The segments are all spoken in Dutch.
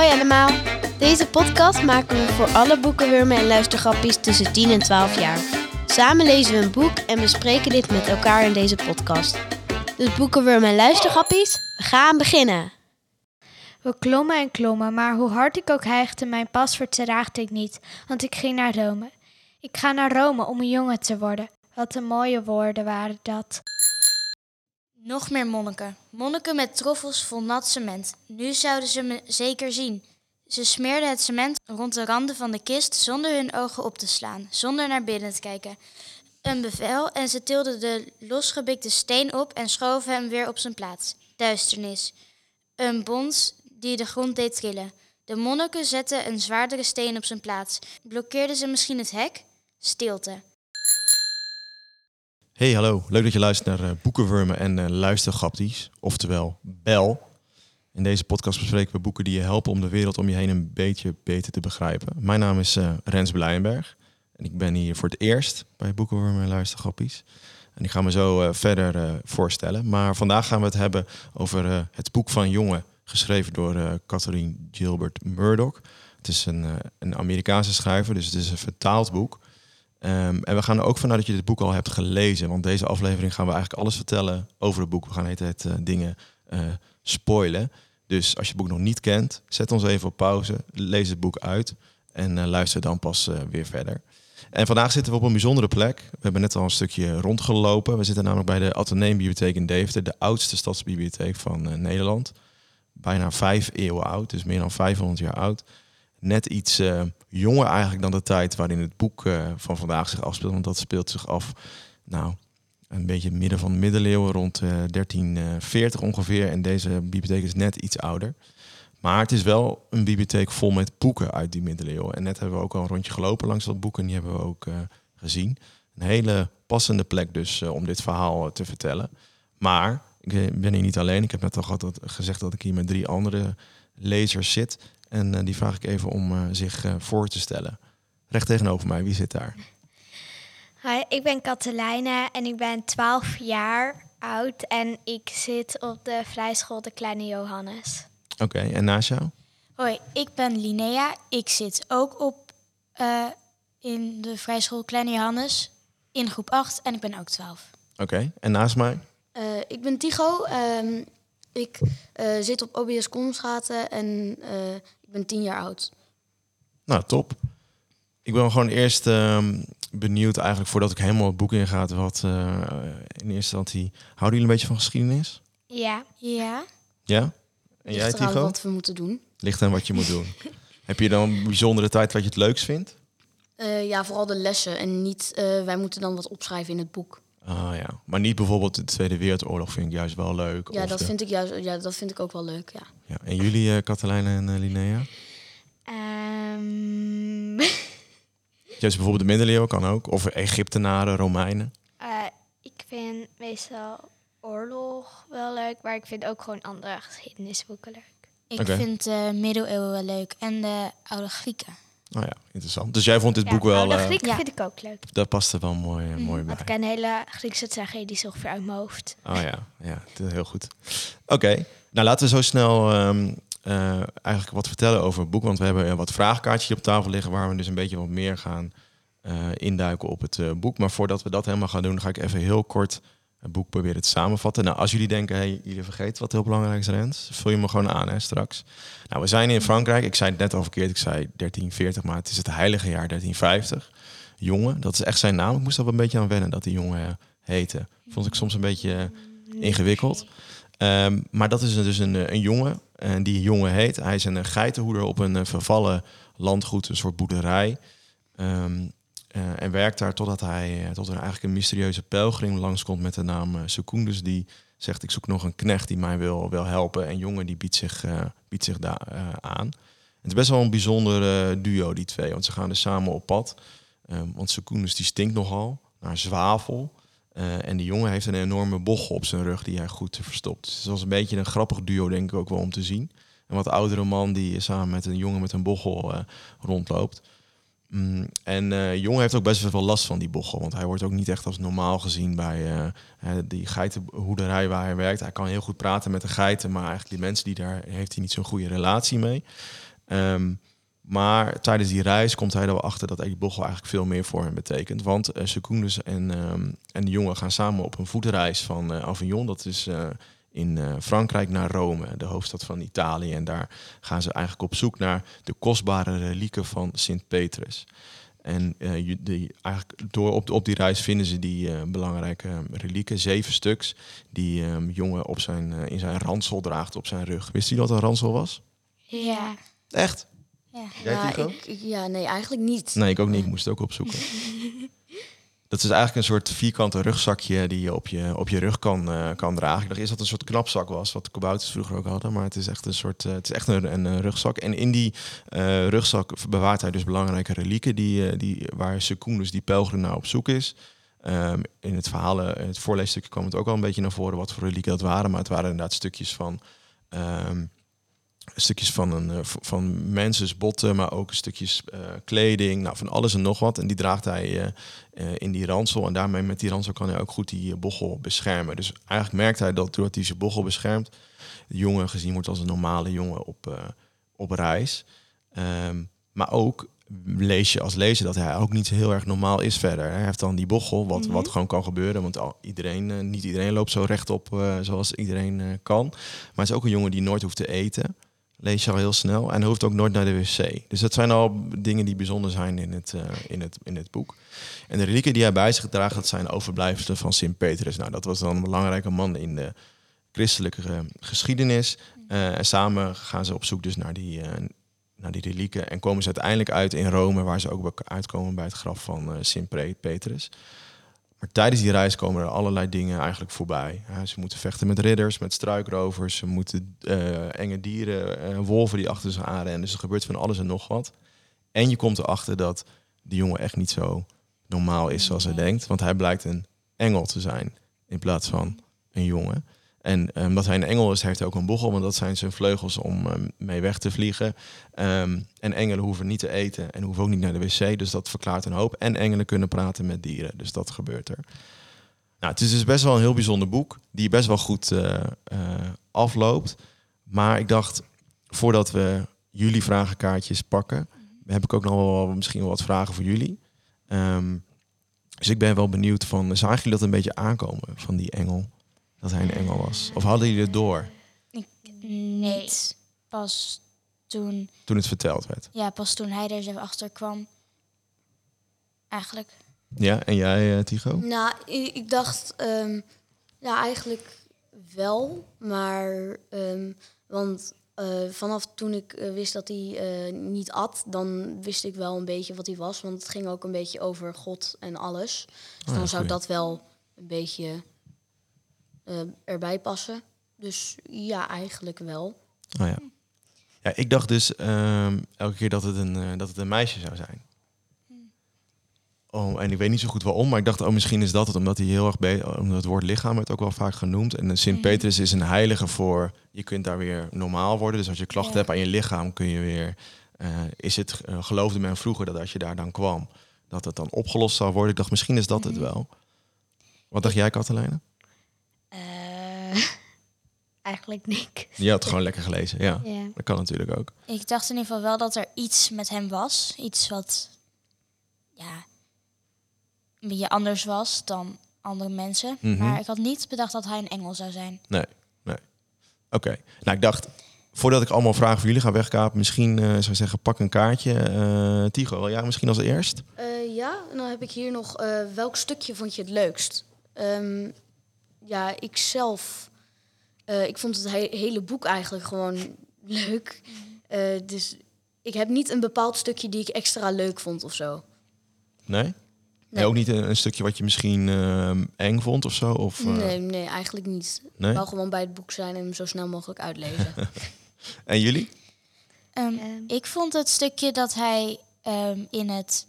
Hoi allemaal. Deze podcast maken we voor alle boekenwurmen en luistergrappies tussen 10 en 12 jaar. Samen lezen we een boek en bespreken dit met elkaar in deze podcast. Dus boekenwurmen en luistergrappies, we gaan beginnen. We klommen en klommen, maar hoe hard ik ook hijgde, mijn paspoort raagde ik niet, want ik ging naar Rome. Ik ga naar Rome om een jongen te worden. Wat een mooie woorden waren dat. Nog meer monniken. Monniken met troffels vol nat cement. Nu zouden ze me zeker zien. Ze smeerden het cement rond de randen van de kist zonder hun ogen op te slaan, zonder naar binnen te kijken. Een bevel en ze tilden de losgebikte steen op en schoven hem weer op zijn plaats. Duisternis. Een bons die de grond deed trillen. De monniken zetten een zwaardere steen op zijn plaats. Blokkeerden ze misschien het hek? Stilte. Hey, hallo. Leuk dat je luistert naar uh, Boekenwurmen en uh, Luistergrapties, oftewel BEL. In deze podcast bespreken we boeken die je helpen om de wereld om je heen een beetje beter te begrijpen. Mijn naam is uh, Rens Blijenberg en ik ben hier voor het eerst bij Boekenwurmen en Luistergrappies. En ik ga me zo verder voorstellen. Maar vandaag gaan we het hebben over het boek van Jongen, geschreven door Catherine Gilbert Murdoch. Het is een, een Amerikaanse schrijver, dus het is een vertaald boek. Um, en we gaan er ook vanuit dat je dit boek al hebt gelezen. Want deze aflevering gaan we eigenlijk alles vertellen over het boek. We gaan het uh, dingen uh, spoilen. Dus als je het boek nog niet kent, zet ons even op pauze. Lees het boek uit. En uh, luister dan pas weer verder. En vandaag zitten we op een bijzondere plek. We hebben net al een stukje rondgelopen. We zitten namelijk bij de Atheneumbibliotheek in Deventer. De oudste stadsbibliotheek van Nederland. Bijna vijf eeuwen oud. Dus meer dan 500 jaar oud net iets jonger eigenlijk dan de tijd waarin het boek uh, van vandaag zich afspeelt. Want dat speelt zich af, nou, een beetje midden van de middeleeuwen, rond uh, 1340 ongeveer. En deze bibliotheek is net iets ouder. Maar het is wel een bibliotheek vol met boeken uit die middeleeuwen. En net hebben we ook al een rondje gelopen langs dat boek en die hebben we ook uh, gezien. Een hele passende plek dus om dit verhaal te vertellen. Maar ik ben hier niet alleen. Ik heb net al gezegd dat ik hier met drie andere lezers zit. En uh, die vraag ik even om uh, zich uh, voor te stellen. Recht tegenover mij, wie zit daar? Hi, ik ben Katelijne en ik ben 12 jaar oud en ik zit op de vrijschool De Kleine Johannes. Oké, okay, en naast jou? Hoi, ik ben Linnea. Ik zit ook op in de vrijschool Kleine Johannes in groep 8 en ik ben ook 12. Oké, okay, en naast mij? ik ben Tigo. Um, ik zit op OBS Komstraten en ik ben tien jaar oud. Nou, top. Ik ben gewoon eerst uh, benieuwd eigenlijk, voordat ik helemaal het boek inga, wat uh, in eerste instantie... Houden jullie een beetje van geschiedenis? Ja. Ja. Ja? En Ligt jij, Tigo? wat we moeten doen. Ligt aan wat je moet doen. Heb je dan een bijzondere tijd wat je het leukst vindt? Uh, ja, vooral de lessen. En niet, uh, wij moeten dan wat opschrijven in het boek. Ah ja, maar niet bijvoorbeeld de Tweede Wereldoorlog vind ik juist wel leuk. Ja, of dat de... vind ik juist. Ja, dat vind ik ook wel leuk. Ja. ja. En jullie, uh, en uh, Linnea? Um... Juist bijvoorbeeld de middeleeuwen kan ook, of Egyptenaren, Romeinen. Uh, ik vind meestal oorlog wel leuk, maar ik vind ook gewoon andere geschiedenisboeken leuk. Ik okay. vind de middeleeuwen wel leuk en de oude Grieken. Oh ja, interessant. Dus jij vond dit ja, boek wel... De uh, Grieken ja. vind ik ook leuk. Dat past er wel mooi, uh, mooi bij. Ik ken hele Griekse tragedies ongeveer uit mijn hoofd. Oh ja, ja heel goed. Oké, okay. nou laten we zo snel um, uh, eigenlijk wat vertellen over het boek. Want we hebben wat vraagkaartjes op tafel liggen... waar we dus een beetje wat meer gaan induiken op het boek. Maar voordat we dat helemaal gaan doen... ga ik even heel kort het boek proberen te samenvatten. Nou, als jullie denken, hey, jullie vergeten wat heel belangrijk is, Rens, vul je me gewoon aan hè, straks. Nou, we zijn in Frankrijk. Ik zei het net al verkeerd, ik zei 1340, maar het is het heilige jaar 1350. Jongen, dat is echt zijn naam. Ik moest er wel een beetje aan wennen dat die jongen heette. Vond ik soms een beetje ingewikkeld. Um, maar dat is dus een, een jongen. En die jongen heet, hij is een geitenhoeder op een vervallen landgoed, een soort boerderij. Um, uh, en werkt daar totdat hij uh, tot er eigenlijk een mysterieuze pelgrim langskomt met de naam uh. Die zegt: Ik zoek nog een knecht die mij wil, wil helpen. En jongen die biedt zich, biedt zich daar aan. Het is best wel een bijzonder duo, die twee. Want ze gaan dus samen op pad. want Secundus die stinkt nogal naar zwavel. en die jongen heeft een enorme bochel op zijn rug die hij goed verstopt. Dus het was een beetje een grappig duo, denk ik ook wel om te zien. Een wat oudere man die samen met een jongen met een bochel rondloopt. Mm, en eh jongen heeft ook best wel veel last van die bochel. Want hij wordt ook niet echt als normaal gezien bij eh, die geitenhoederij waar hij werkt. Hij kan heel goed praten met de geiten, maar eigenlijk die mensen die daar heeft hij niet zo'n goede relatie mee. Ehm, maar tijdens die reis komt hij er wel achter dat die bochel eigenlijk veel meer voor hem betekent. Want uh, Secundus en, ehm, en de jongen gaan samen op een voetreis van eh, Avignon. Dat is eh, in eh, Frankrijk naar Rome, de hoofdstad van Italië. En daar gaan ze eigenlijk op zoek naar de kostbare relieken van Sint Petrus. En eh, je- die, eigenlijk door op, op die reis vinden ze die eh, belangrijke relieken, zeven stuks, die ehm, jongen op zijn, eh, in zijn ransel draagt op zijn rug. Wist hij dat een ransel was? Ja. Echt? ja. Jij, ik- ja, nee, eigenlijk niet. Nee, ik ook niet. Ik moest het ook opzoeken. Dat is eigenlijk een soort vierkante rugzakje die je op je, op je rug kan, eh, kan dragen. Ik dacht eerst dat een soort knapzak was, wat de kabouters vroeger ook hadden. Maar het is echt een soort eh, het is echt een, een, eh, rugzak. En in die rugzak bewaart hij dus belangrijke relieken die, die, waar Secundus, die pelgrim, naar op zoek is. Ehm, in het verhaal, in het voorleesstukje kwam het ook al een beetje naar voren wat voor relieken dat waren. Maar het waren inderdaad stukjes van... ehm, stukjes van, een, eh, van mensens botten, maar ook stukjes eh, kleding, nou, van alles en nog wat. En die draagt hij eh, in die ransel. En daarmee met die ransel kan hij ook goed die bochel beschermen. Dus eigenlijk merkt hij dat doordat hij zijn bochel beschermt, de jongen gezien wordt als een normale jongen op, op reis. Ehm, maar ook lees je als lezer dat hij ook niet heel erg normaal is verder. Hij heeft dan die bochel, wat, wat gewoon kan gebeuren. Want al, iedereen, niet iedereen loopt zo rechtop zoals iedereen kan. Maar het is ook een jongen die nooit hoeft te eten. Lees je al heel snel. En hoeft ook nooit naar de wc. Dus dat zijn al dingen die bijzonder zijn in het, eh, in het, in het boek. En de relieken die hij bij zich draagt, dat zijn overblijfselen van Sint Petrus. Nou, dat was dan een belangrijke man in de christelijke geschiedenis. Eh, en samen gaan ze op zoek dus naar die, eh, naar die relieken. En komen ze uiteindelijk uit in Rome, waar ze ook uitkomen bij het graf van Sint Petrus. Maar tijdens die reis komen er allerlei dingen eigenlijk voorbij. Ja, ze moeten vechten met ridders, met struikrovers. Ze moeten eh, enge dieren, eh, wolven die achter ze aanrennen. Dus er gebeurt van alles en nog wat. En je komt erachter dat die jongen echt niet zo normaal is zoals hij denkt. Want hij blijkt een engel te zijn in plaats van een jongen. En eh, omdat hij een engel is, heeft hij ook een bochel. Want dat zijn zijn vleugels om eh, mee weg te vliegen. Ehm, en engelen hoeven niet te eten en hoeven ook niet naar de wc. Dus dat verklaart een hoop. En engelen kunnen praten met dieren. Dus dat gebeurt er. Nou, het is dus best wel een heel bijzonder boek. Die best wel goed eh, eh, afloopt. Maar ik dacht, voordat we jullie vragenkaartjes pakken... heb ik ook nog wel misschien wel wat vragen voor jullie. Ehm, dus ik ben wel benieuwd van... Zagen jullie dat een beetje aankomen van die engel? Dat hij een engel was? Of hadden jullie het door Niet. Pas toen, toen het verteld werd? ja, pas toen hij er zo achter kwam. Eigenlijk. Ja, en jij, eh, Tycho? Nou, ik, ik dacht, ehm, ja, eigenlijk wel. Maar, ehm, want eh, vanaf toen ik eh, wist dat hij eh, niet at, dan wist ik wel een beetje wat hij was. Want het ging ook een beetje over God en alles. Dus Oh ja, dan zou goeie. dat wel een beetje eh, erbij passen. Dus ja, eigenlijk wel. Oh ja. Ja, ik dacht dus ehm, elke keer dat het, een, eh, dat het een meisje zou zijn. Oh, en ik weet niet zo goed waarom, maar ik dacht, oh, misschien is dat het, omdat hij heel erg be- omdat het woord lichaam werd ook wel vaak genoemd. En Sint Petrus is een heilige voor, je kunt daar weer normaal worden. Dus als je klachten Ja. hebt aan je lichaam, kun je weer, eh, is het, eh, geloofde men vroeger dat als je daar dan kwam, dat het dan opgelost zou worden. Ik dacht, misschien is dat het wel. Wat dacht jij, Katelijne? Eh, eigenlijk niks. Je had gewoon lekker gelezen, ja. Ja. Dat kan natuurlijk ook. Ik dacht in ieder geval wel dat er iets met hem was. Iets wat, ja, een beetje anders was dan andere mensen. Mhm. Maar ik had niet bedacht dat hij een engel zou zijn. Nee, nee. Oké. Nou, ik dacht, voordat ik allemaal vragen voor jullie ga wegkapen, misschien eh, zou ik zeggen, pak een kaartje. Eh Tigo, wil jij misschien als eerst? Eh, ja, en dan heb ik hier nog, eh, welk stukje vond je het leukst? Ehm, ja, ik zelf, eh, ik vond het he- hele boek eigenlijk gewoon leuk. Eh, dus ik heb niet een bepaald stukje die ik extra leuk vond of zo. Nee? Nee. Nee. ook niet een, een stukje wat je misschien eh, eng vond of zo? Of, eh, Nee, nee, eigenlijk niet. nee? Ik wou gewoon bij het boek zijn en hem zo snel mogelijk uitlezen. En jullie? Ehm. ik vond het stukje dat hij ehm, in het,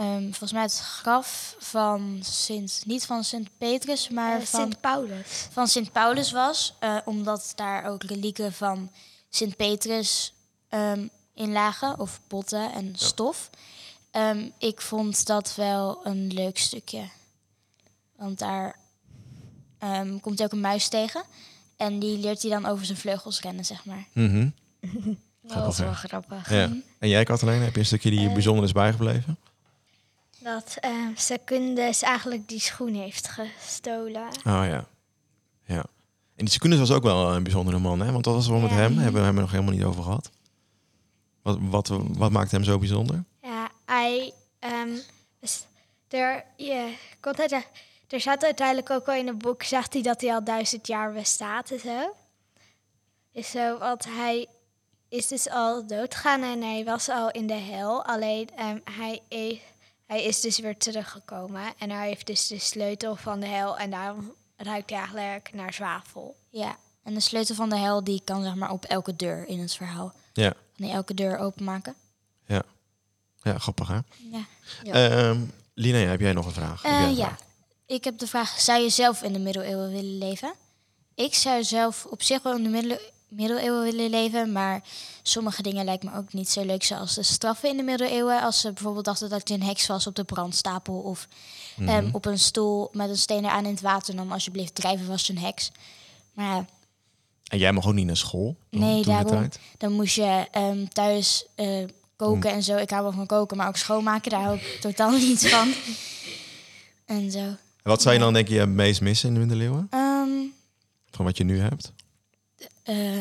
ehm, volgens mij het graf van Sint, niet van Sint Petrus, maar Eh, van, Sint Paulus. van Sint Paulus was. eh, omdat daar ook relieken van Sint Petrus ehm, in lagen of botten en stof. Ehm, ik vond dat wel een leuk stukje. Want daar ehm, komt hij ook een muis tegen. En die leert hij dan over zijn vleugels rennen, zeg maar. Mhm. Dat is wel grappig. Ja. En jij, Katalijn, heb je een stukje die je Eh. bijzonder is bijgebleven? Dat uh, Secundus eigenlijk die schoen heeft gestolen. Oh ja. Ja. En die Secundus was ook wel een bijzondere man, hè? Want dat was wel met hem. Hebben we hem nog helemaal niet over gehad. Wat, wat, wat maakt hem zo bijzonder? Ja, hij. ehm, dus er, je, de- er staat uiteindelijk ook al in het boek, zegt hij dat hij al duizend jaar bestaat en zo. Dus zo, want hij is dus al doodgegaan en hij was al in de hel. Alleen ehm, hij, i- hij is dus weer teruggekomen en hij heeft dus de sleutel van de hel en daarom ruikt hij eigenlijk naar zwavel. Ja. En de sleutel van de hel die kan zeg maar op elke deur in het verhaal. Ja. Kan hij elke deur openmaken. Ja. Ja, grappig hè? Ja. Ja. Ehm, Lina, heb jij nog een vraag? Eh, een ja, vraag? ik heb de vraag: zou je zelf in de middeleeuwen willen leven? Ik zou zelf op zich wel in de middele- middeleeuwen willen leven, maar sommige dingen lijken me ook niet zo leuk, zoals de straffen in de middeleeuwen. Als ze bijvoorbeeld dachten dat je een heks was op de brandstapel of Mhm. ehm, op een stoel met een steen eraan in het water, dan alsjeblieft drijven was je een heks. Maar ja, En jij mag ook niet naar school? Nee, daarom. dan moest je ehm, thuis eh, koken en zo. Ik hou wel van koken, maar ook schoonmaken, daar hou ik totaal niet van. En zo. En wat zou je dan denk je het meest missen in de middeleeuwen? Ehm, Van wat je nu hebt? Eh,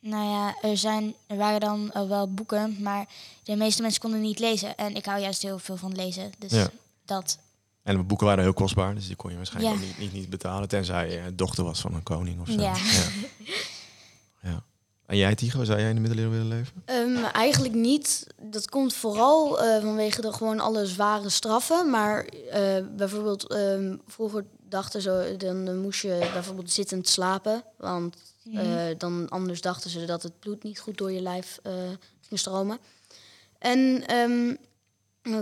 nou ja, er, zijn, er waren dan wel boeken, maar de meeste mensen konden niet lezen. En ik hou juist heel veel van lezen. Dus Ja. dat. En de boeken waren heel kostbaar, dus die kon je waarschijnlijk Ja. niet, niet, niet betalen. Tenzij je dochter was van een koning of zo. Ja. Ja. Ja. En jij, Tigo, zou jij in de middeleeuwen willen leven? Ehm, eigenlijk niet. Dat komt vooral eh, vanwege de gewoon alle zware straffen. Maar eh, bijvoorbeeld ehm, vroeger dachten ze, dan moest je bijvoorbeeld zittend slapen. Want eh, dan anders dachten ze dat het bloed niet goed door je lijf eh, ging stromen. En ehm,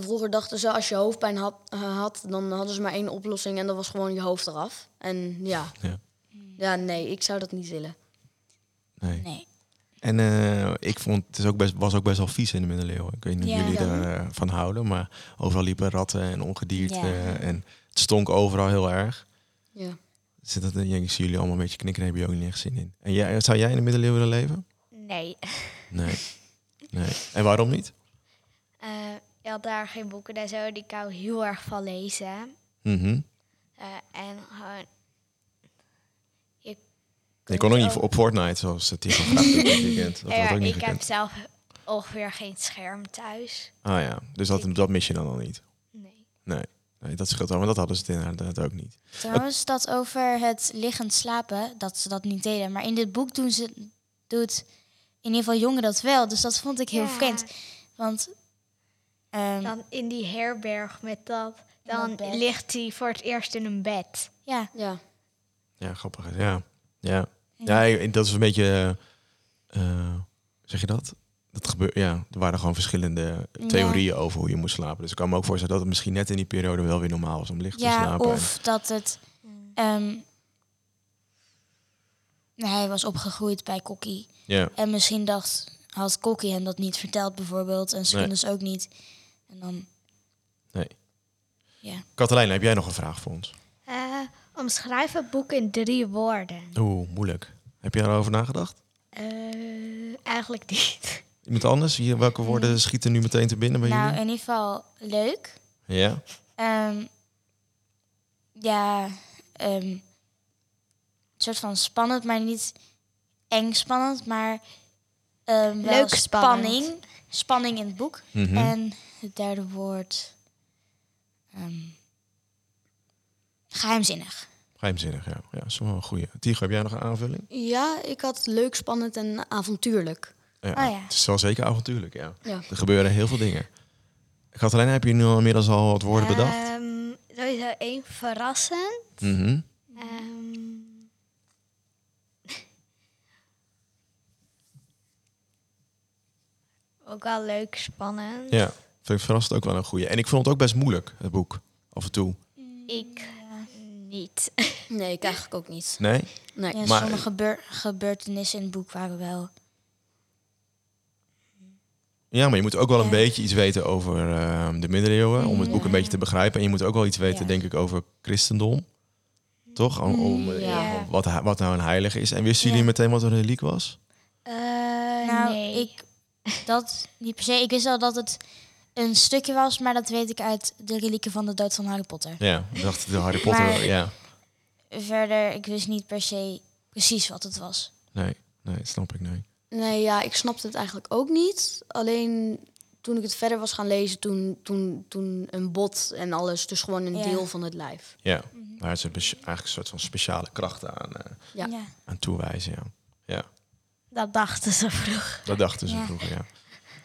vroeger dachten ze, als je hoofdpijn had, eh, had, dan hadden ze maar één oplossing en dat was gewoon je hoofd eraf. En ja, Ja. ja nee, ik zou dat niet willen. Nee. Nee. En eh, ik vond het is ook best, was ook best wel vies in de middeleeuwen. Ik weet niet of Ja. jullie daarvan van houden, maar overal liepen ratten en ongedierte. Ja. En het stonk overal heel erg. Ja. Zit dat, ik zie jullie allemaal een beetje knikken, daar heb je ook niet echt zin in. En jij, zou jij in de middeleeuwen willen leven? Nee. Nee. nee. En waarom niet? Eh, je had daar geen boeken en zo, die ik hou heel erg van lezen. Mhm. Eh, en gewoon... Je, Je kon ook niet op Fortnite, zoals het hier weekend. Dat Ja, ook niet ik heb zelf ongeveer geen scherm thuis. Ah ja, dus dat, dat mis je dan al niet. Nee. Nee, nee dat scheelt wel, maar dat hadden ze het inderdaad ook niet. Trouwens, dat over het liggend slapen, dat ze dat niet deden. Maar in dit boek doen ze, doet in ieder geval jongen dat wel. Dus dat vond ik heel Ja. vreemd. Want ehm, Dan in die herberg met dat. Dan dat ligt hij voor het eerst in een bed. ja, Ja. Ja, grappig. hè? Ja, ja. ja dat is een beetje, eh, eh, zeg je dat? Dat gebeurt, ja, er waren gewoon verschillende Ja. theorieën over hoe je moest slapen. Dus ik kan me ook voorstellen dat het misschien net in die periode wel weer normaal was om licht te slapen. En- of dat het... ehm, nou, hij was opgegroeid bij Kokkie. ja, En misschien dacht, had Kokkie hem dat niet verteld bijvoorbeeld. En Schunnes ook niet. En dan, nee. ja. Katelijn, heb jij nog een vraag voor ons? Eh, omschrijf het boek in drie woorden. Oeh, moeilijk. Heb je erover nagedacht? Eh, eigenlijk niet. Iemand anders? Hier, welke woorden schieten nu meteen te binnen bij Nou, jullie? in ieder geval leuk. Ja? Ehm, ja, ehm, een soort van spannend, maar niet eng spannend, maar ehm, wel Leuk spannend. spanning. Spanning in het boek. Mhm. En het derde woord, ehm, geheimzinnig. Geheimzinnig, ja. Ja, dat is wel een goeie. Tigo, heb jij nog een aanvulling? Ja, ik had leuk, spannend en avontuurlijk. Ja, Oh ja. Het is wel zeker avontuurlijk, ja. Ja. Er gebeuren heel veel dingen. Katelijn, heb je nu al inmiddels al wat woorden bedacht? Ehm, sowieso één verrassend. Mhm. Ehm, ook wel leuk, spannend. Ja, vind ik verrast ook wel een goeie. En ik vond het ook best moeilijk, het boek. Af en toe. Ik niet. Nee, ik eigenlijk ook niet. Nee? Nee. Ja, Maar- sommige gebeur- gebeurtenissen in het boek waren wel Ja, maar je moet ook wel een beetje iets weten over ehm, de middeleeuwen. Om het boek een beetje te begrijpen. En je moet ook wel iets weten, Ja. denk ik, over christendom. Toch? Om, om, eh, Ja. wat, wat nou een heilige is. En wisten Ja. jullie meteen wat een reliek was? Eh, Nou, nee. ik dat niet per se. Ik wist wel dat het een stukje was, maar dat weet ik uit de relieken van de dood van Harry Potter. Ja, ik dacht de Harry Potter. Maar- ja, Verder, ik wist niet per se precies wat het was. nee, nee, dat snap ik nee. Nee, ja, ik snapte het eigenlijk ook niet. Alleen toen ik het verder was gaan lezen, toen, toen, toen een bot en alles, dus gewoon een Ja. deel van het lijf. Ja, daar is het bes- eigenlijk een soort van speciale krachten aan, eh, Ja. aan toewijzen. Ja. ja, Dat dachten ze vroeg. dat dachten ze Ja. vroeger, ja.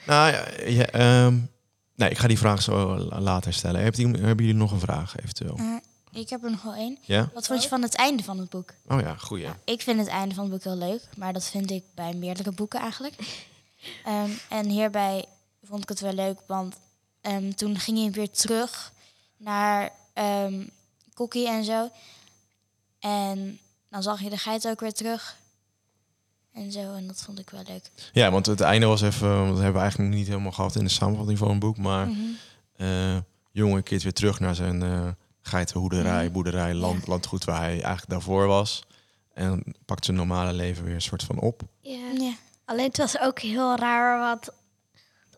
Nou ja, ja, ehm, nee, ik ga die vraag zo la- later stellen. Hebben jullie, hebben jullie nog een vraag eventueel? Eh, ik heb er nog wel één. Ja? Wat vond je van het einde van het boek? Oh ja, goeie. Ja. Ik vind het einde van het boek heel leuk, maar dat vind ik bij meerdere boeken eigenlijk. Ehm, en hierbij vond ik het wel leuk, want ehm, toen ging hij weer terug naar ehm Kokkie en zo. En dan zag je de geit ook weer terug. En zo, en dat vond ik wel leuk. Ja, want het einde was even, dat hebben we eigenlijk niet helemaal gehad in de samenvatting van een boek, maar Mhm. eh jongen keert weer terug naar zijn eh geitenhoederij, Mhm. boerderij, land, Ja. landgoed waar hij eigenlijk daarvoor was. En pakt zijn normale leven weer een soort van op. Ja. Ja. Alleen het was ook heel raar, want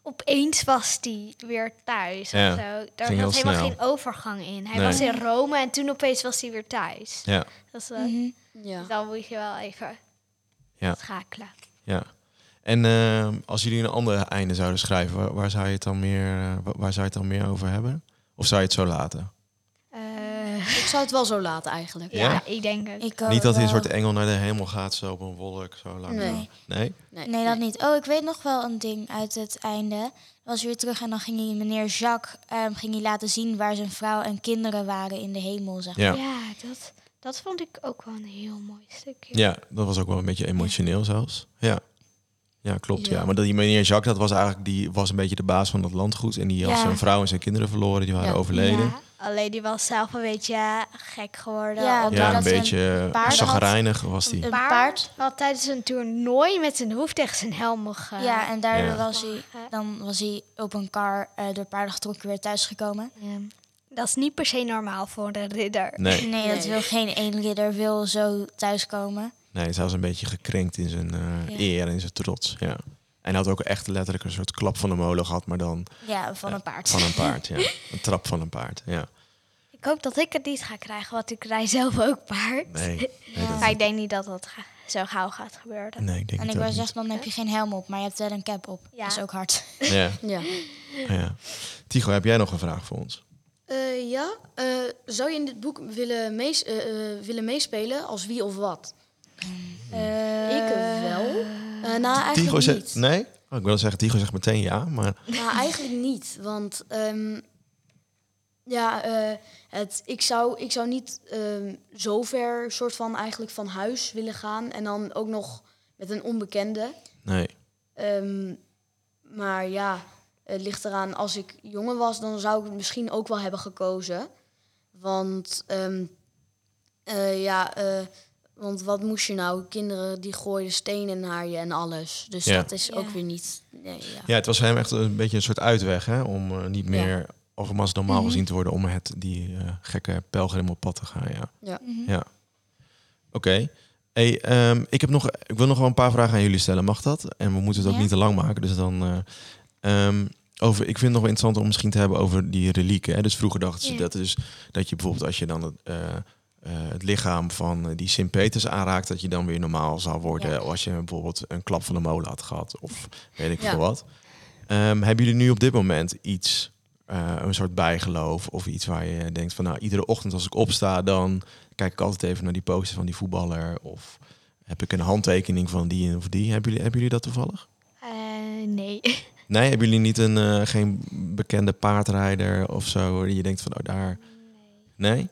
opeens was hij weer thuis. Ja, of zo. Daar ging heel helemaal snel. geen overgang in. Hij Nee. was in Rome en toen opeens was hij weer thuis. Ja, Dat is, wel- Mhm. Ja. Dan moet je wel even Ja. schakelen. ja. En eh, als jullie een ander einde zouden schrijven, waar, waar zou je het dan meer, eh, wa- waar zou je het dan meer over hebben? Of zou je het zo laten? Ik zou het wel zo laten eigenlijk. ja, Ja? ik denk het. Ik Niet dat hij een soort engel naar de hemel gaat, zo op een wolk, zo lang. Nee. Nee? Nee, Nee, dat niet. Oh, ik weet nog wel een ding uit het einde. Was weer terug en dan ging hij meneer Jacques ehm, ging hij laten zien waar zijn vrouw en kinderen waren in de hemel, zeg maar. Ja. Ja, dat, dat vond ik ook wel een heel mooi stukje. Ja, dat was ook wel een beetje emotioneel zelfs. Ja. Ja, klopt. Ja. Ja. Maar dat die meneer Jacques, dat was eigenlijk die was een beetje de baas van dat landgoed. En die had Ja. zijn vrouw en zijn kinderen verloren, die waren Ja. overleden. Alleen die was zelf een beetje gek geworden. Ja, omdat Ja, een beetje chagrijnig was die. Een paard, had tijdens een toernooi met zijn hoofd tegen zijn helm mogen. Ja, en daardoor Ja. was hij, dan was hij op een kar eh, door paarden getrokken weer thuisgekomen. Ja. Dat is niet per se normaal voor een ridder. Nee, Nee, dat Nee. wil geen één ridder wil zo thuiskomen. nee, hij was een beetje gekrenkt in zijn eh, Ja. eer en in zijn trots. Ja. En hij had ook echt letterlijk een soort klap van de molen gehad, maar dan Ja, van Ja, een paard. van een paard. Ja. Een trap van een paard. Ja. Ik hoop dat ik het niet ga krijgen, want ik rij zelf ook paard. Nee, nee, dat, Maar ik denk niet dat dat ga- zo gauw gaat gebeuren. nee, ik denk En ik niet. zeggen, dan heb je geen helm op, maar je hebt wel een cap op. Ja. Dat is ook hard. Ja, Ja. ja. Tigo, heb jij nog een vraag voor ons? Eh, ja, eh, zou je in dit boek willen, mees- eh, eh, willen meespelen als wie of wat? Eh, Ik wel. Nou, Tigo eigenlijk zegt niet. nee? Oh, ik wil zeggen, Tigo zegt meteen ja, maar Nou, eigenlijk niet. Want ehm, ja, eh, het, ik, zou, ik zou niet ehm, zo ver soort van eigenlijk van huis willen gaan. En dan ook nog met een onbekende. nee. Ehm, maar ja, het ligt eraan. Als ik jonger was, dan zou ik het misschien ook wel hebben gekozen. Want ehm, eh, ja, eh, want wat moest je nou? Kinderen die gooiden stenen naar je en alles. Dus Ja. dat is Ja. ook weer niet. Nee, ja. Ja, het was voor hem echt een beetje een soort uitweg, hè? Om eh, niet meer als normaal gezien te worden om het die eh, gekke pelgrim op pad te gaan. Ja. Ja. Mhm. Ja. Oké. Hey, ehm, ik, heb nog, ik wil nog wel een paar vragen aan jullie stellen. Mag dat? En we moeten het ook Ja. niet te lang maken. Dus dan. eh, ehm, over, ik vind het nog wel interessant om misschien te hebben over die relieken. Hè? Dus vroeger dachten ze Ja. dat, is, dat je bijvoorbeeld als je dan het, eh, het lichaam van eh, die Sint-Peters aanraakt, dat je dan weer normaal zou worden. Ja. Als je bijvoorbeeld een klap van de molen had gehad. Of weet ik Ja. veel wat. Ehm, hebben jullie nu op dit moment iets, eh, een soort bijgeloof of iets waar je denkt van nou, iedere ochtend als ik opsta, dan kijk ik altijd even naar die poster van die voetballer of heb ik een handtekening van die of die. Hebben jullie, hebben jullie dat toevallig? Nee. Nee, hebben jullie niet een geen bekende paardrijder of zo? waar Je denkt van oh daar. Nee?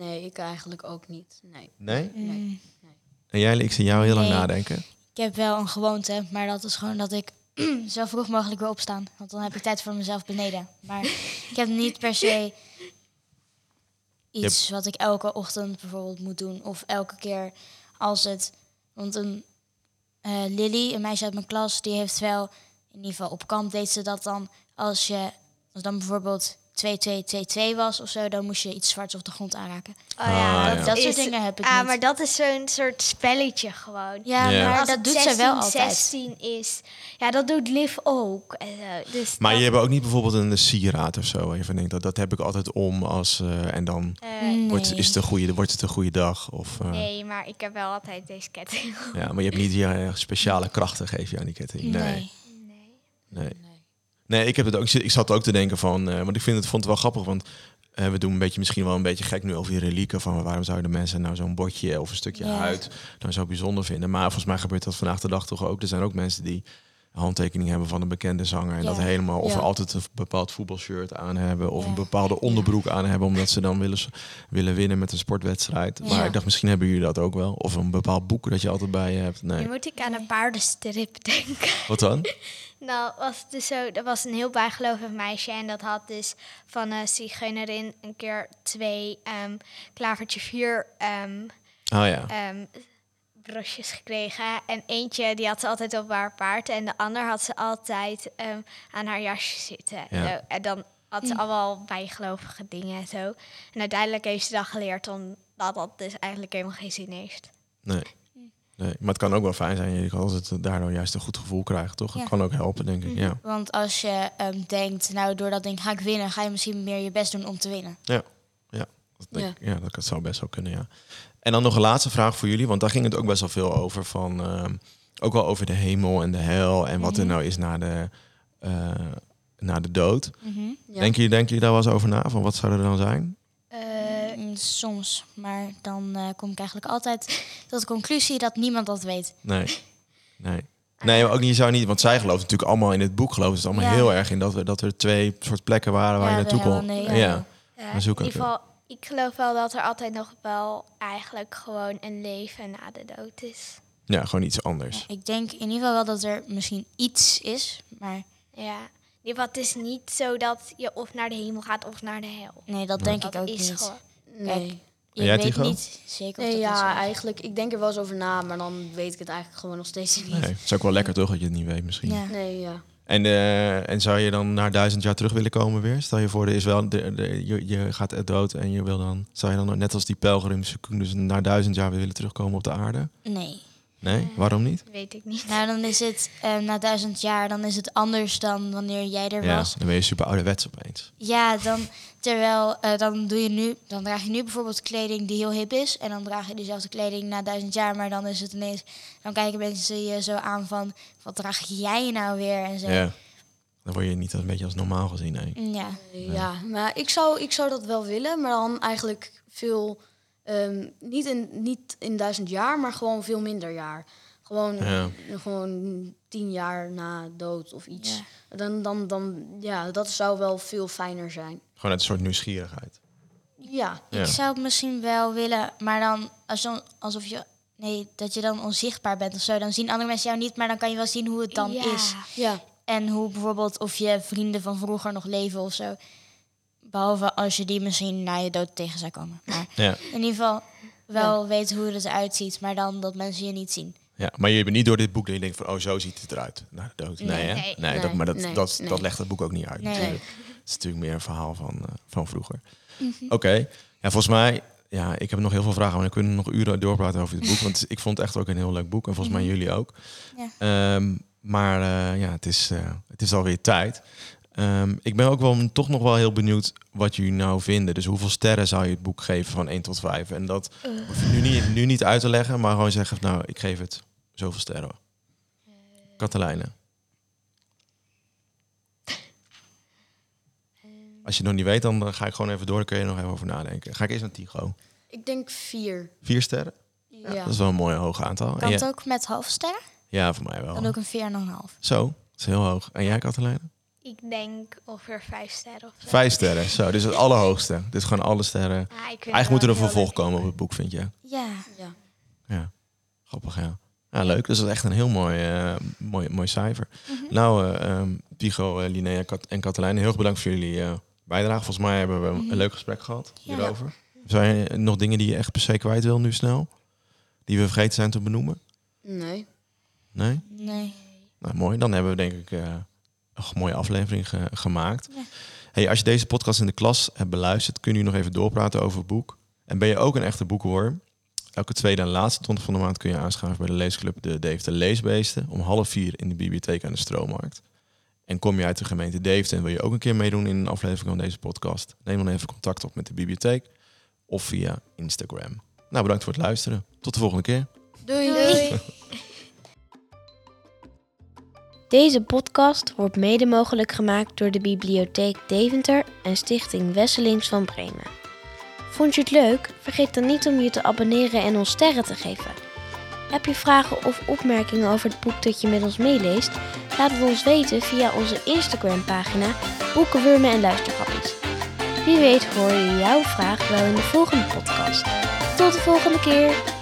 Nee, ik eigenlijk ook niet. Nee. Nee? Nee. En jij, ik zie jou heel lang Nee. nadenken. Ik heb wel een gewoonte, maar dat is gewoon dat ik zo vroeg mogelijk weer opstaan. Want dan heb ik tijd voor mezelf beneden. Maar ik heb niet per se iets wat ik elke ochtend bijvoorbeeld moet doen. Of elke keer als het... Want een eh, Lily, een meisje uit mijn klas, die heeft wel in ieder geval op kamp deed ze dat dan als je als dan bijvoorbeeld 2-2-2-2 was of zo, dan moest je iets zwarts op de grond aanraken. Oh Ah, ja, ja. dat, Dat soort is- dingen heb ik Ah, niet. maar dat is zo'n soort spelletje gewoon. Ja, Ja. maar Als dat het doet zij wel 16, altijd. 16 is. Ja, dat doet Liv ook. en zo. Dus Maar dat- je hebt ook niet bijvoorbeeld een sieraad of zo. Even denkt dat dat heb ik altijd om als eh, en dan eh, Nee. wordt, is het een goede, wordt het een goede dag. Of, eh, Nee, maar ik heb wel altijd deze ketting. ja, maar je hebt niet je eh, speciale krachten geef je aan die ketting. Nee. Nee. Nee. Nee. Nee, ik heb het ook. Ik zat ook te denken van, eh, want ik vind het vond het wel grappig, want eh, we doen een beetje misschien wel een beetje gek nu over die relieken van waarom zouden mensen nou zo'n bordje of een stukje Ja. huid nou zo bijzonder vinden. Maar volgens mij gebeurt dat vandaag de dag toch ook. Er zijn ook mensen die handtekening hebben van een bekende zanger en Ja. dat helemaal of Ja. altijd een bepaald voetbalshirt aan hebben of Ja. een bepaalde onderbroek aan hebben omdat ze dan willen, willen winnen met een sportwedstrijd. Maar ik dacht misschien hebben jullie dat ook wel of een bepaald boek dat je altijd bij je hebt. Nu Nee. moet ik aan een paardenstrip denken. Wat dan? Nou, was dus zo, er was een heel bijgelovig meisje en dat had dus van een zigeunerin een keer twee ehm klavertje vier ehm, Oh ja. ehm, brosjes gekregen. En eentje die had ze altijd op haar paard en de ander had ze altijd ehm, aan haar jasje zitten. Ja. Zo, en dan had ze allemaal bijgelovige dingen en zo. En uiteindelijk heeft ze dat geleerd omdat dat dus eigenlijk helemaal geen zin heeft. Nee. nee. Maar het kan ook wel fijn zijn. Je kan altijd daardoor juist een goed gevoel krijgen, toch? Het Ja. kan ook helpen, denk ik. Ja. Want als je ehm, denkt, nou door dat ding ga ik winnen, ga je misschien meer je best doen om te winnen. Ja. Ja. Dat, denk- ja. dat zou best wel kunnen, ja. En dan nog een laatste vraag voor jullie, want daar ging het ook best wel veel over. Van, ehm, ook wel over de hemel en de hel en wat er Mhm. nou is na de, eh, na de dood. Ja. Denken, jullie, denken jullie daar wel eens over na? Van wat zou er dan zijn? Eh, Mm, Soms, maar dan eh, kom ik eigenlijk altijd tot de conclusie dat niemand dat weet. Nee. Nee. Nee, maar ook niet, je zou niet, want zij gelooft natuurlijk allemaal in het boek, gelooft het allemaal Ja. heel erg in dat, we, dat er twee soort plekken waren waar Ja, je naartoe kon. Ja. Ja, Maar zoek in ieder geval, ik geloof wel dat er altijd nog wel eigenlijk gewoon een leven na de dood is. ja, gewoon iets anders. Ik denk in ieder geval wel dat er misschien iets is, maar Ja, in ieder geval, het is niet zo dat je of naar de hemel gaat of naar de hel. nee, dat denk dat ik ook is niet. gewoon. Nee. Je jij, weet Tycho? niet zeker of Nee, dat ja, is. eigenlijk. Ik denk er wel eens over na, maar dan weet ik het eigenlijk gewoon nog steeds niet. Nee, is ook wel lekker toch dat je het niet weet misschien. Ja. Nee, ja. En, eh, en zou je dan naar duizend jaar terug willen komen weer? Stel je voor, er is wel de, je, je gaat dood en je wil dan, zou je dan net als die pelgrims dus naar duizend jaar weer willen terugkomen op de aarde? Nee. Nee, waarom niet? Weet ik niet. Nou, dan is het eh, na duizend jaar, dan is het anders dan wanneer jij er Ja, was. dan ben je super ouderwets opeens. Ja, dan terwijl eh, dan doe je nu, dan draag je nu bijvoorbeeld kleding die heel hip is. En dan draag je diezelfde kleding na duizend jaar, maar dan is het ineens, dan kijken mensen je zo aan van, wat draag jij nou weer? En zo. Ja. Dan word je niet een beetje als normaal gezien. Nee. Ja. Ja, maar ik zou, ik zou dat wel willen, maar dan eigenlijk veel, ehm, niet, in, niet in duizend jaar, maar gewoon veel minder jaar. Gewoon, Ja. gewoon tien jaar na dood of iets. Ja. Dan, dan, dan, ja, dat zou wel veel fijner zijn. Gewoon uit een soort nieuwsgierigheid. Ja, Ja. Ik zou het misschien wel willen, maar dan als dan, alsof je, nee, dat je dan onzichtbaar bent of zo. Dan zien andere mensen jou niet, maar dan kan je wel zien hoe het dan Ja. is. ja, En hoe bijvoorbeeld of je vrienden van vroeger nog leven of zo. Behalve als je die misschien na je dood tegen zou komen. Maar Ja. in ieder geval wel weten hoe het eruit ziet, maar dan dat mensen je niet zien. ja. Maar je bent niet door dit boek dat je denkt van, oh, zo ziet het eruit. Na de dood. Nee, Nee. hè? Nee. nee, dat, Nee. maar dat, Nee. dat, Nee. dat legt het boek ook niet uit. Nee. natuurlijk. Het is natuurlijk meer een verhaal van, eh, van vroeger. Mhm. Oké. Ja, volgens mij, ja, ik heb nog heel veel vragen, maar we kunnen nog uren doorpraten over dit boek. Want ik vond het echt ook een heel leuk boek. En volgens mij jullie ook. Ja. Ehm, maar eh, ja, het is, eh, het is alweer tijd. Ehm, ik ben ook wel toch nog wel heel benieuwd wat jullie nou vinden. Dus hoeveel sterren zou je het boek geven van 1 tot 5? En dat hoef je nu niet, nu niet uit te leggen, maar gewoon zeggen, nou, ik geef het zoveel sterren. Katelijne. Als je het nog niet weet, dan eh, ga ik gewoon even door. Dan kun je er nog even over nadenken. Ga ik eerst naar Tigo. ik denk vier. Vier sterren? Ja, Dat is wel een mooi hoog aantal. En Kan het ook met halfsterren? Ja, voor mij wel. Dan doe ik een 4,5. Zo, dat is heel hoog. En jij, Katelijne? Ik denk ongeveer vijf sterren of zo. Vijf sterren. Zo, dit is het allerhoogste. Dit is gewoon alle sterren. Ja, ik vind het Eigenlijk moet er een vervolg komen op het boek, vind je? Ja. ja. Ja, grappig, ja. Ja, leuk. Dus dat is echt een heel mooi, eh, mooi, mooi cijfer. Mhm. Nou, eh ehm, Pigo, eh, Linnea Kat en Katelijne, heel erg bedankt voor jullie eh, bijdrage. Volgens mij hebben we een leuk gesprek gehad Mhm. Ja. hierover. Zijn er nog dingen die je echt per se kwijt wil nu snel? Die we vergeten zijn te benoemen? Nee. Nee? Nee. Nou, mooi. Dan hebben we denk ik eh, een mooie aflevering ge- gemaakt. Hey, als je deze podcast in de klas hebt beluisterd, kun je nog even doorpraten over het boek. En ben je ook een echte boekenworm? Elke tweede en laatste donderdag van de maand kun je aanschuiven bij de leesclub De Deventer Leesbeesten om half vier in de bibliotheek aan de Stroommarkt. En kom je uit de gemeente Deventer en wil je ook een keer meedoen in een aflevering van deze podcast? Neem dan even contact op met de bibliotheek of via Instagram. Nou, bedankt voor het luisteren. Tot de volgende keer. Doei. Deze podcast wordt mede mogelijk gemaakt door de Bibliotheek Deventer en Stichting Wesselings van Bremen. Vond je het leuk? Vergeet dan niet om je te abonneren en ons sterren te geven. Heb je vragen of opmerkingen over het boek dat je met ons meeleest? Laat het ons weten via onze Instagram pagina Boekenwurmen en Luistergrappies. Wie weet hoor je jouw vraag wel in de volgende podcast. Tot de volgende keer!